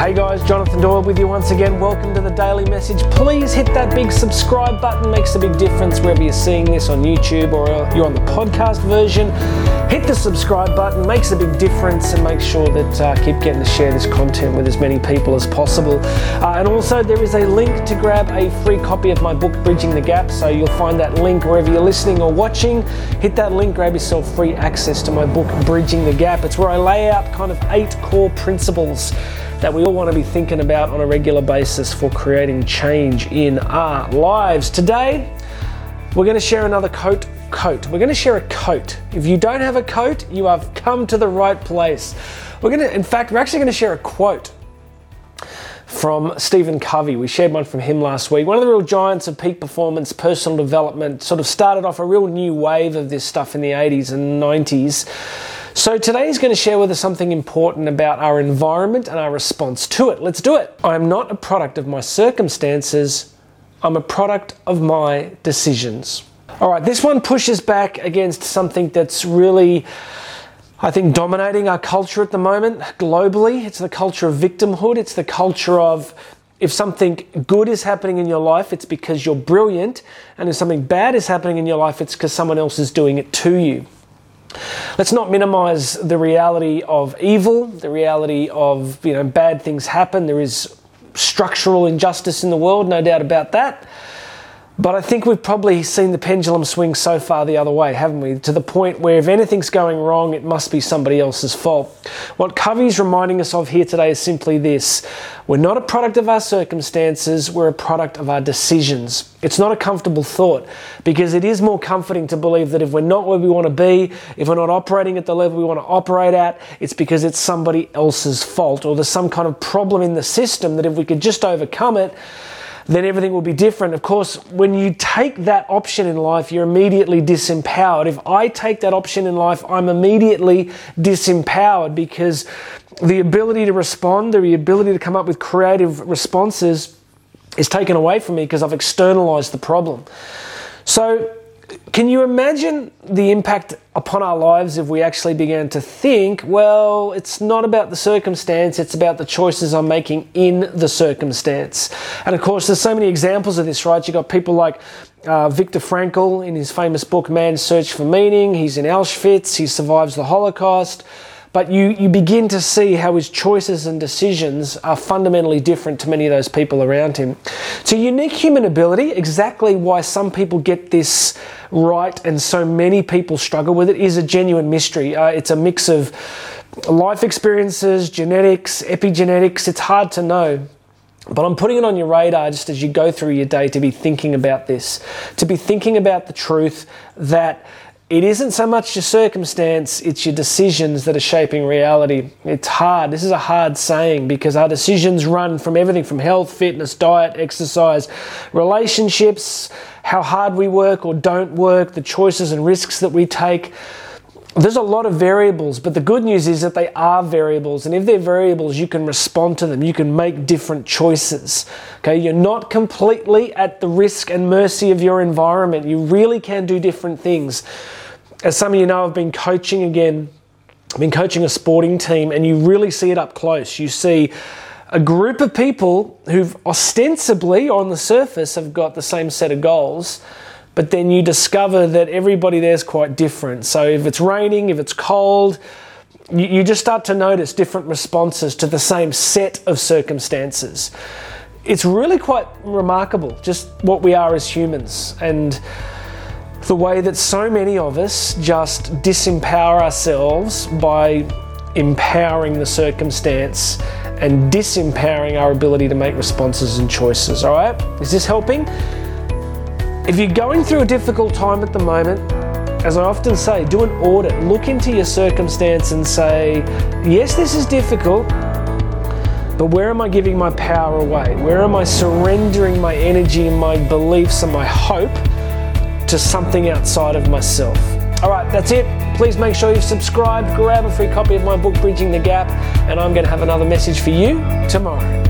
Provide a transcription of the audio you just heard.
Hey guys, Jonathan Doyle with you once again. Welcome to the Daily Message. Please hit that big subscribe button, makes a big difference wherever you're seeing this on YouTube or you're on the podcast version. Hit the subscribe button, makes a big difference, and make sure that uh, keep getting to share this content with as many people as possible. Uh, and also, there is a link to grab a free copy of my book, Bridging the Gap. So you'll find that link wherever you're listening or watching. Hit that link, grab yourself free access to my book, Bridging the Gap. It's where I lay out kind of eight core principles that we all want to be thinking about on a regular basis for creating change in our lives. Today, we're going to share another coat. Coat. We're going to share a coat. If you don't have a coat, you have come to the right place. We're going to, in fact, we're actually going to share a quote from Stephen Covey. We shared one from him last week. One of the real giants of peak performance, personal development, sort of started off a real new wave of this stuff in the 80s and 90s. So today he's going to share with us something important about our environment and our response to it. Let's do it. I am not a product of my circumstances, I'm a product of my decisions. All right, this one pushes back against something that's really, I think, dominating our culture at the moment globally. It's the culture of victimhood, it's the culture of if something good is happening in your life, it's because you're brilliant, and if something bad is happening in your life, it's because someone else is doing it to you. Let's not minimize the reality of evil, the reality of you know bad things happen. There is structural injustice in the world, no doubt about that. But I think we've probably seen the pendulum swing so far the other way, haven't we? To the point where if anything's going wrong, it must be somebody else's fault. What Covey's reminding us of here today is simply this we're not a product of our circumstances, we're a product of our decisions. It's not a comfortable thought because it is more comforting to believe that if we're not where we want to be, if we're not operating at the level we want to operate at, it's because it's somebody else's fault or there's some kind of problem in the system that if we could just overcome it, then everything will be different. Of course, when you take that option in life, you're immediately disempowered. If I take that option in life, I'm immediately disempowered because the ability to respond, the ability to come up with creative responses is taken away from me because I've externalized the problem. So, can you imagine the impact upon our lives if we actually began to think, well, it's not about the circumstance, it's about the choices I'm making in the circumstance? And of course, there's so many examples of this, right? You've got people like uh, Viktor Frankl in his famous book, Man's Search for Meaning. He's in Auschwitz, he survives the Holocaust. But you, you begin to see how his choices and decisions are fundamentally different to many of those people around him. It's a unique human ability, exactly why some people get this right and so many people struggle with it is a genuine mystery. Uh, it's a mix of life experiences, genetics, epigenetics. It's hard to know. But I'm putting it on your radar just as you go through your day to be thinking about this, to be thinking about the truth that it isn't so much your circumstance, it's your decisions that are shaping reality. It's hard. This is a hard saying because our decisions run from everything from health, fitness, diet, exercise, relationships, how hard we work or don't work, the choices and risks that we take. There's a lot of variables, but the good news is that they are variables. And if they're variables, you can respond to them. You can make different choices. Okay, you're not completely at the risk and mercy of your environment. You really can do different things as some of you know, I've been coaching again. I've been coaching a sporting team, and you really see it up close. You see a group of people who've ostensibly, on the surface, have got the same set of goals, but then you discover that everybody there's quite different. So if it's raining, if it's cold, you, you just start to notice different responses to the same set of circumstances. It's really quite remarkable, just what we are as humans. And the way that so many of us just disempower ourselves by empowering the circumstance and disempowering our ability to make responses and choices. All right? Is this helping? If you're going through a difficult time at the moment, as I often say, do an audit. Look into your circumstance and say, yes, this is difficult, but where am I giving my power away? Where am I surrendering my energy and my beliefs and my hope to something outside of myself. All right, that's it. Please make sure you've subscribed, grab a free copy of my book, Bridging the Gap, and I'm going to have another message for you tomorrow.